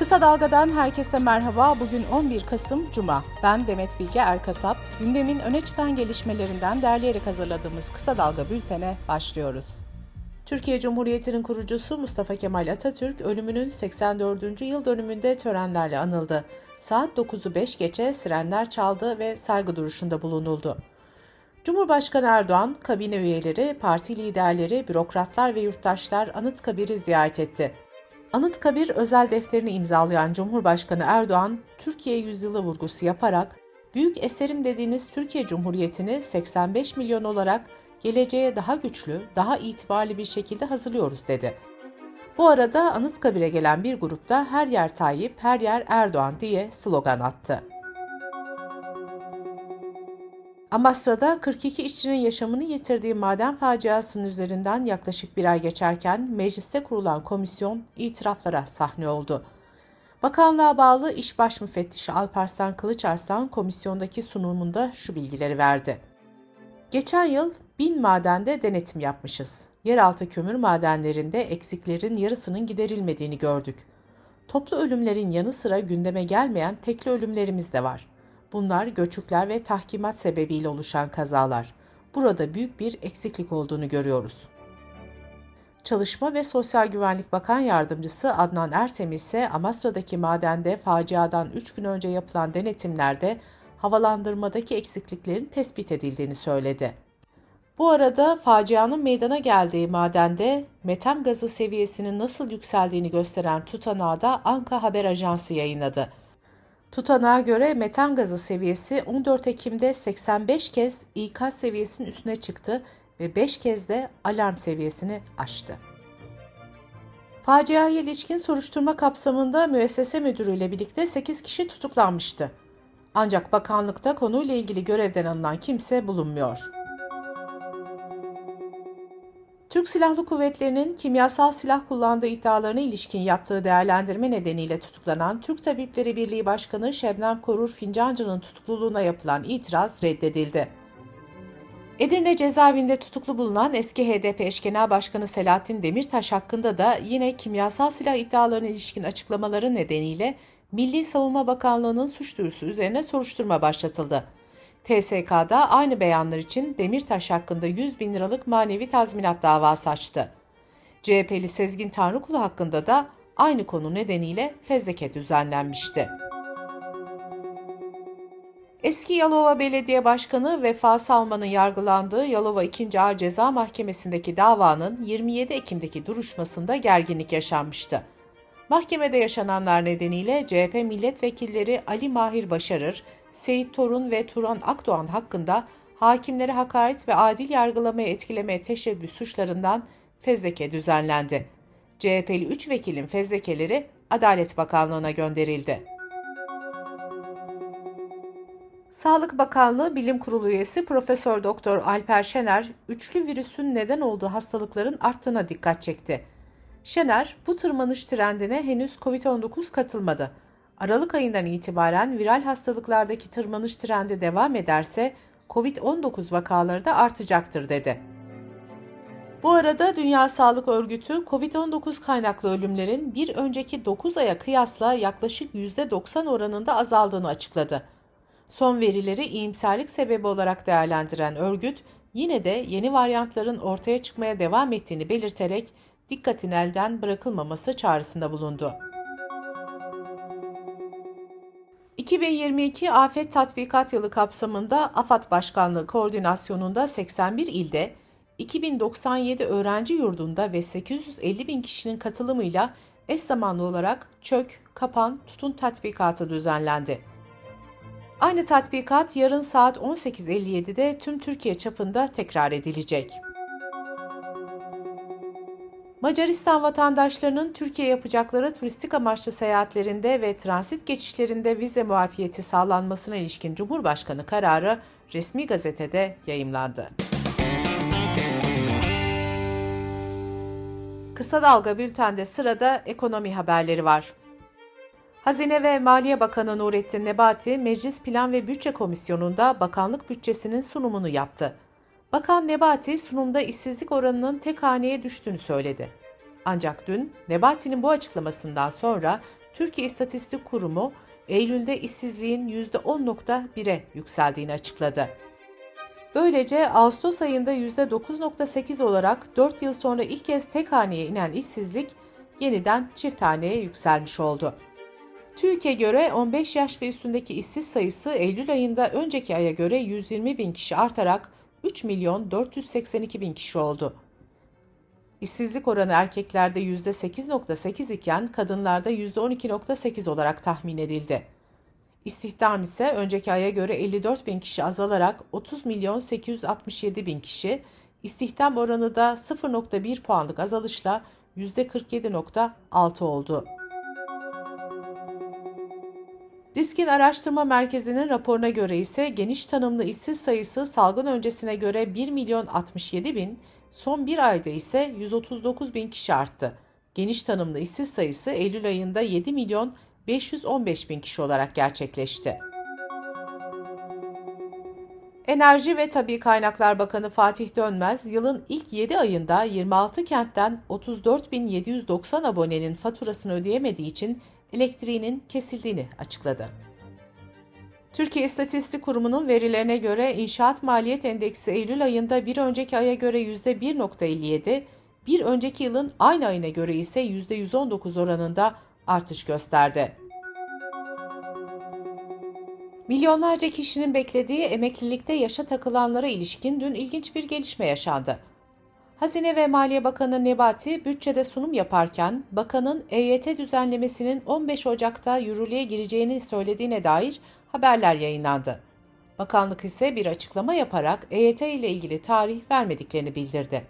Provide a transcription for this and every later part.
Kısa Dalga'dan herkese merhaba. Bugün 11 Kasım Cuma. Ben Demet Bilge Erkasap. Gündemin öne çıkan gelişmelerinden derleyerek hazırladığımız Kısa Dalga bültene başlıyoruz. Türkiye Cumhuriyeti'nin kurucusu Mustafa Kemal Atatürk ölümünün 84. yıl dönümünde törenlerle anıldı. Saat 9'u 5 geçe sirenler çaldı ve saygı duruşunda bulunuldu. Cumhurbaşkanı Erdoğan, kabine üyeleri, parti liderleri, bürokratlar ve yurttaşlar Anıtkabir'i ziyaret etti. Anıtkabir özel defterini imzalayan Cumhurbaşkanı Erdoğan, Türkiye yüzyılı vurgusu yaparak, büyük eserim dediğiniz Türkiye Cumhuriyeti'ni 85 milyon olarak geleceğe daha güçlü, daha itibarlı bir şekilde hazırlıyoruz dedi. Bu arada Anıtkabir'e gelen bir grupta her yer Tayyip, her yer Erdoğan diye slogan attı. Amasra'da 42 işçinin yaşamını yitirdiği maden faciasının üzerinden yaklaşık bir ay geçerken mecliste kurulan komisyon itiraflara sahne oldu. Bakanlığa bağlı İş Baş Müfettişi Alparslan Kılıçarslan komisyondaki sunumunda şu bilgileri verdi. Geçen yıl bin madende denetim yapmışız. Yeraltı kömür madenlerinde eksiklerin yarısının giderilmediğini gördük. Toplu ölümlerin yanı sıra gündeme gelmeyen tekli ölümlerimiz de var. Bunlar göçükler ve tahkimat sebebiyle oluşan kazalar. Burada büyük bir eksiklik olduğunu görüyoruz. Çalışma ve Sosyal Güvenlik Bakan Yardımcısı Adnan Ertemiz ise Amasra'daki madende faciadan 3 gün önce yapılan denetimlerde havalandırmadaki eksikliklerin tespit edildiğini söyledi. Bu arada facianın meydana geldiği madende metan gazı seviyesinin nasıl yükseldiğini gösteren tutanağı da Anka Haber Ajansı yayınladı. Tutanağa göre metan gazı seviyesi 14 Ekim'de 85 kez ikaz seviyesinin üstüne çıktı ve 5 kez de alarm seviyesini aştı. Faciaya ilişkin soruşturma kapsamında müessese müdürüyle birlikte 8 kişi tutuklanmıştı. Ancak bakanlıkta konuyla ilgili görevden alınan kimse bulunmuyor. Türk Silahlı Kuvvetleri'nin kimyasal silah kullandığı iddialarına ilişkin yaptığı değerlendirme nedeniyle tutuklanan Türk Tabipleri Birliği Başkanı Şebnem Korur Fincancı'nın tutukluluğuna yapılan itiraz reddedildi. Edirne cezaevinde tutuklu bulunan eski HDP eş genel başkanı Selahattin Demirtaş hakkında da yine kimyasal silah iddialarına ilişkin açıklamaları nedeniyle Milli Savunma Bakanlığı'nın suç duyurusu üzerine soruşturma başlatıldı. TSK'da aynı beyanlar için Demirtaş hakkında 100 bin liralık manevi tazminat davası açtı. CHP'li Sezgin Tanrıkulu hakkında da aynı konu nedeniyle fezleke düzenlenmişti. Eski Yalova Belediye Başkanı Vefa Salman'ın yargılandığı Yalova 2. Ağır Ceza Mahkemesi'ndeki davanın 27 Ekim'deki duruşmasında gerginlik yaşanmıştı. Mahkemede yaşananlar nedeniyle CHP milletvekilleri Ali Mahir Başarır, Seyit Torun ve Turan Akdoğan hakkında hakimlere hakaret ve adil yargılamaya etkilemeye teşebbüs suçlarından fezleke düzenlendi. CHP'li 3 vekilin fezlekeleri Adalet Bakanlığı'na gönderildi. Sağlık Bakanlığı Bilim Kurulu üyesi Profesör Doktor Alper Şener, üçlü virüsün neden olduğu hastalıkların arttığına dikkat çekti. Şener, bu tırmanış trendine henüz COVID-19 katılmadı. Aralık ayından itibaren viral hastalıklardaki tırmanış trendi devam ederse COVID-19 vakaları da artacaktır dedi. Bu arada Dünya Sağlık Örgütü COVID-19 kaynaklı ölümlerin bir önceki 9 aya kıyasla yaklaşık %90 oranında azaldığını açıkladı. Son verileri iyimserlik sebebi olarak değerlendiren örgüt, yine de yeni varyantların ortaya çıkmaya devam ettiğini belirterek dikkatin elden bırakılmaması çağrısında bulundu. 2022 Afet Tatbikat Yılı kapsamında AFAD Başkanlığı koordinasyonunda 81 ilde, 2097 öğrenci yurdunda ve 850 bin kişinin katılımıyla eş zamanlı olarak çök, kapan, tutun tatbikatı düzenlendi. Aynı tatbikat yarın saat 18.57'de tüm Türkiye çapında tekrar edilecek. Macaristan vatandaşlarının Türkiye yapacakları turistik amaçlı seyahatlerinde ve transit geçişlerinde vize muafiyeti sağlanmasına ilişkin Cumhurbaşkanı kararı resmi gazetede yayımlandı. Kısa Dalga Bülten'de sırada ekonomi haberleri var. Hazine ve Maliye Bakanı Nurettin Nebati, Meclis Plan ve Bütçe Komisyonu'nda bakanlık bütçesinin sunumunu yaptı. Bakan Nebati sunumda işsizlik oranının tek haneye düştüğünü söyledi. Ancak dün Nebati'nin bu açıklamasından sonra Türkiye İstatistik Kurumu Eylül'de işsizliğin %10.1'e yükseldiğini açıkladı. Böylece Ağustos ayında %9.8 olarak 4 yıl sonra ilk kez tek haneye inen işsizlik yeniden çift haneye yükselmiş oldu. TÜİK'e göre 15 yaş ve üstündeki işsiz sayısı Eylül ayında önceki aya göre 120 bin kişi artarak 3 milyon 482 bin kişi oldu. İşsizlik oranı erkeklerde %8.8 iken kadınlarda %12.8 olarak tahmin edildi. İstihdam ise önceki aya göre 54 bin kişi azalarak 30 milyon 867 bin kişi, istihdam oranı da 0.1 puanlık azalışla %47.6 oldu. Diskin Araştırma Merkezi'nin raporuna göre ise geniş tanımlı işsiz sayısı salgın öncesine göre 1 milyon 67 bin, son bir ayda ise 139 bin kişi arttı. Geniş tanımlı işsiz sayısı Eylül ayında 7 milyon 515 bin kişi olarak gerçekleşti. Enerji ve Tabi Kaynaklar Bakanı Fatih Dönmez, yılın ilk 7 ayında 26 kentten 34.790 abonenin faturasını ödeyemediği için elektriğinin kesildiğini açıkladı. Türkiye İstatistik Kurumu'nun verilerine göre inşaat maliyet endeksi Eylül ayında bir önceki aya göre %1.57, bir önceki yılın aynı ayına göre ise %119 oranında artış gösterdi. Milyonlarca kişinin beklediği emeklilikte yaşa takılanlara ilişkin dün ilginç bir gelişme yaşandı. Hazine ve Maliye Bakanı Nebati bütçede sunum yaparken bakanın EYT düzenlemesinin 15 Ocak'ta yürürlüğe gireceğini söylediğine dair haberler yayınlandı. Bakanlık ise bir açıklama yaparak EYT ile ilgili tarih vermediklerini bildirdi.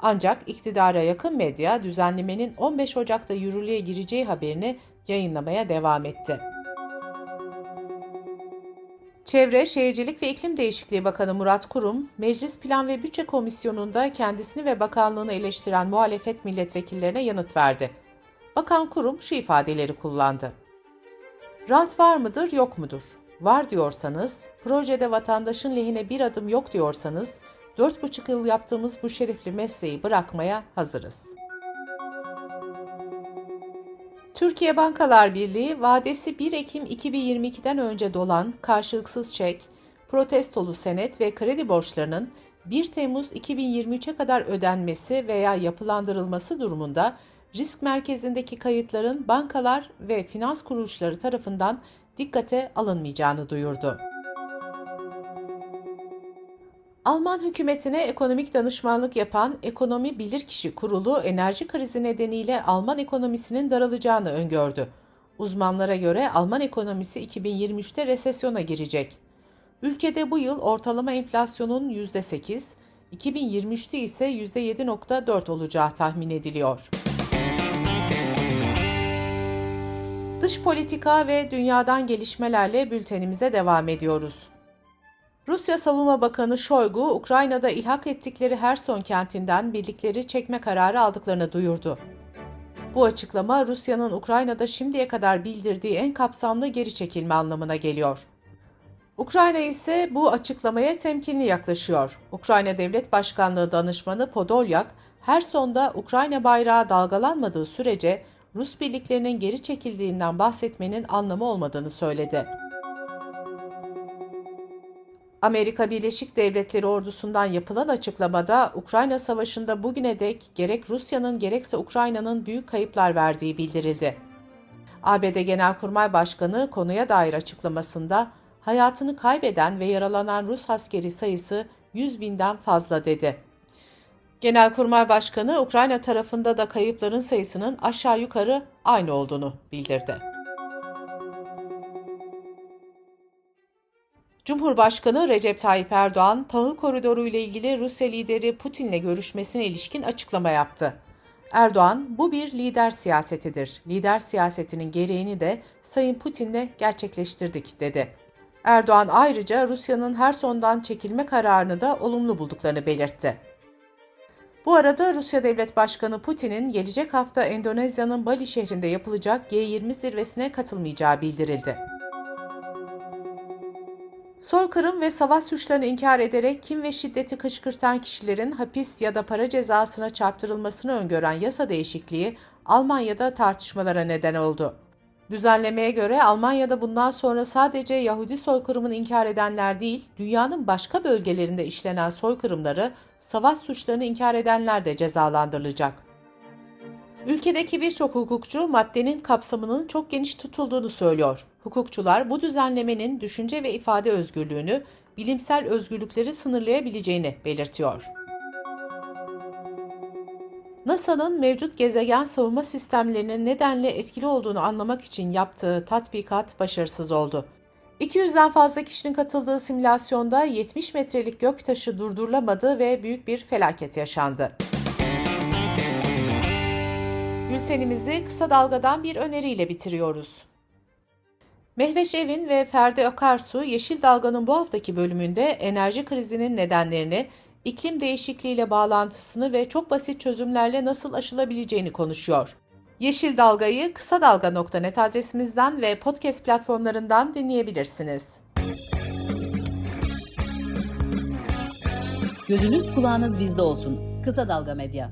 Ancak iktidara yakın medya düzenlemenin 15 Ocak'ta yürürlüğe gireceği haberini yayınlamaya devam etti. Çevre, Şehircilik ve İklim Değişikliği Bakanı Murat Kurum, Meclis Plan ve Bütçe Komisyonu'nda kendisini ve bakanlığını eleştiren muhalefet milletvekillerine yanıt verdi. Bakan Kurum şu ifadeleri kullandı. Rant var mıdır, yok mudur? Var diyorsanız, projede vatandaşın lehine bir adım yok diyorsanız, 4,5 yıl yaptığımız bu şerefli mesleği bırakmaya hazırız. Türkiye Bankalar Birliği vadesi 1 Ekim 2022'den önce dolan karşılıksız çek, protestolu senet ve kredi borçlarının 1 Temmuz 2023'e kadar ödenmesi veya yapılandırılması durumunda risk merkezindeki kayıtların bankalar ve finans kuruluşları tarafından dikkate alınmayacağını duyurdu. Alman hükümetine ekonomik danışmanlık yapan Ekonomi Bilirkişi Kurulu enerji krizi nedeniyle Alman ekonomisinin daralacağını öngördü. Uzmanlara göre Alman ekonomisi 2023'te resesyona girecek. Ülkede bu yıl ortalama enflasyonun %8, 2023'te ise %7.4 olacağı tahmin ediliyor. Dış politika ve dünyadan gelişmelerle bültenimize devam ediyoruz. Rusya Savunma Bakanı Shoigu, Ukrayna'da ilhak ettikleri Herson kentinden birlikleri çekme kararı aldıklarını duyurdu. Bu açıklama Rusya'nın Ukrayna'da şimdiye kadar bildirdiği en kapsamlı geri çekilme anlamına geliyor. Ukrayna ise bu açıklamaya temkinli yaklaşıyor. Ukrayna Devlet Başkanlığı Danışmanı Podolyak, Herson'da Ukrayna bayrağı dalgalanmadığı sürece Rus birliklerinin geri çekildiğinden bahsetmenin anlamı olmadığını söyledi. Amerika Birleşik Devletleri ordusundan yapılan açıklamada Ukrayna Savaşı'nda bugüne dek gerek Rusya'nın gerekse Ukrayna'nın büyük kayıplar verdiği bildirildi. ABD Genelkurmay Başkanı konuya dair açıklamasında hayatını kaybeden ve yaralanan Rus askeri sayısı 100 binden fazla dedi. Genelkurmay Başkanı Ukrayna tarafında da kayıpların sayısının aşağı yukarı aynı olduğunu bildirdi. Cumhurbaşkanı Recep Tayyip Erdoğan, tahıl koridoru ile ilgili Rusya lideri Putin'le görüşmesine ilişkin açıklama yaptı. Erdoğan, bu bir lider siyasetidir. Lider siyasetinin gereğini de Sayın Putin'le gerçekleştirdik, dedi. Erdoğan ayrıca Rusya'nın her sondan çekilme kararını da olumlu bulduklarını belirtti. Bu arada Rusya Devlet Başkanı Putin'in gelecek hafta Endonezya'nın Bali şehrinde yapılacak G20 zirvesine katılmayacağı bildirildi. Soykırım ve savaş suçlarını inkar ederek kim ve şiddeti kışkırtan kişilerin hapis ya da para cezasına çarptırılmasını öngören yasa değişikliği Almanya'da tartışmalara neden oldu. Düzenlemeye göre Almanya'da bundan sonra sadece Yahudi soykırımını inkar edenler değil, dünyanın başka bölgelerinde işlenen soykırımları, savaş suçlarını inkar edenler de cezalandırılacak. Ülkedeki birçok hukukçu maddenin kapsamının çok geniş tutulduğunu söylüyor. Hukukçular bu düzenlemenin düşünce ve ifade özgürlüğünü, bilimsel özgürlükleri sınırlayabileceğini belirtiyor. NASA'nın mevcut gezegen savunma sistemlerinin nedenle etkili olduğunu anlamak için yaptığı tatbikat başarısız oldu. 200'den fazla kişinin katıldığı simülasyonda 70 metrelik göktaşı durdurulamadı ve büyük bir felaket yaşandı. Bültenimizi kısa dalgadan bir öneriyle bitiriyoruz. Mehveş Evin ve Ferdi Akarsu Yeşil Dalga'nın bu haftaki bölümünde enerji krizinin nedenlerini, iklim değişikliğiyle bağlantısını ve çok basit çözümlerle nasıl aşılabileceğini konuşuyor. Yeşil Dalga'yı kısa dalga.net adresimizden ve podcast platformlarından dinleyebilirsiniz. Gözünüz kulağınız bizde olsun. Kısa Dalga Medya.